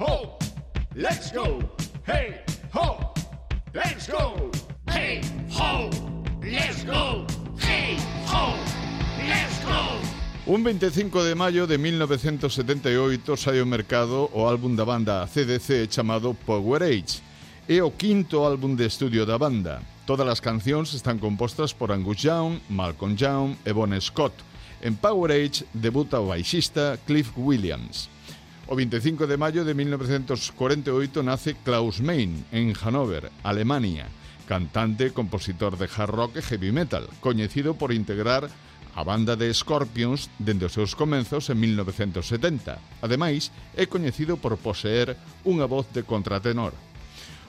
ho, let's go. Hey, ho, let's go. Hey, ho, let's go. Hey, ho, let's go. Un 25 de maio de 1978 sai ao mercado o álbum da banda CDC chamado Power Age. É o quinto álbum de estudio da banda. Todas as cancións están compostas por Angus Young, Malcolm Young e Bon Scott. En Power Age debuta o baixista Cliff Williams. O 25 de maio de 1948 nace Klaus Main en Hannover, Alemania, cantante e compositor de hard rock e heavy metal, coñecido por integrar a banda de Scorpions dende os seus comenzos en 1970. Ademais, é coñecido por poseer unha voz de contratenor.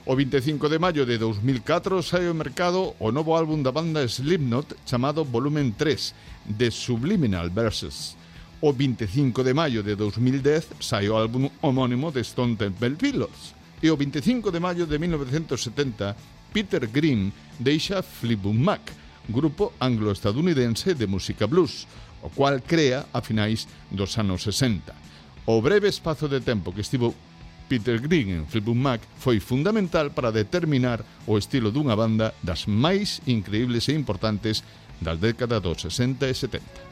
O 25 de maio de 2004 sai ao mercado o novo álbum da banda Slipknot chamado Volumen 3, de Subliminal Verses o 25 de maio de 2010 sai o álbum homónimo de Stone Temple Pilots. E o 25 de maio de 1970, Peter Green deixa Fleetwood Mac, grupo anglo-estadounidense de música blues, o cual crea a finais dos anos 60. O breve espazo de tempo que estivo Peter Green en Fleetwood Mac foi fundamental para determinar o estilo dunha banda das máis increíbles e importantes das décadas dos 60 e 70.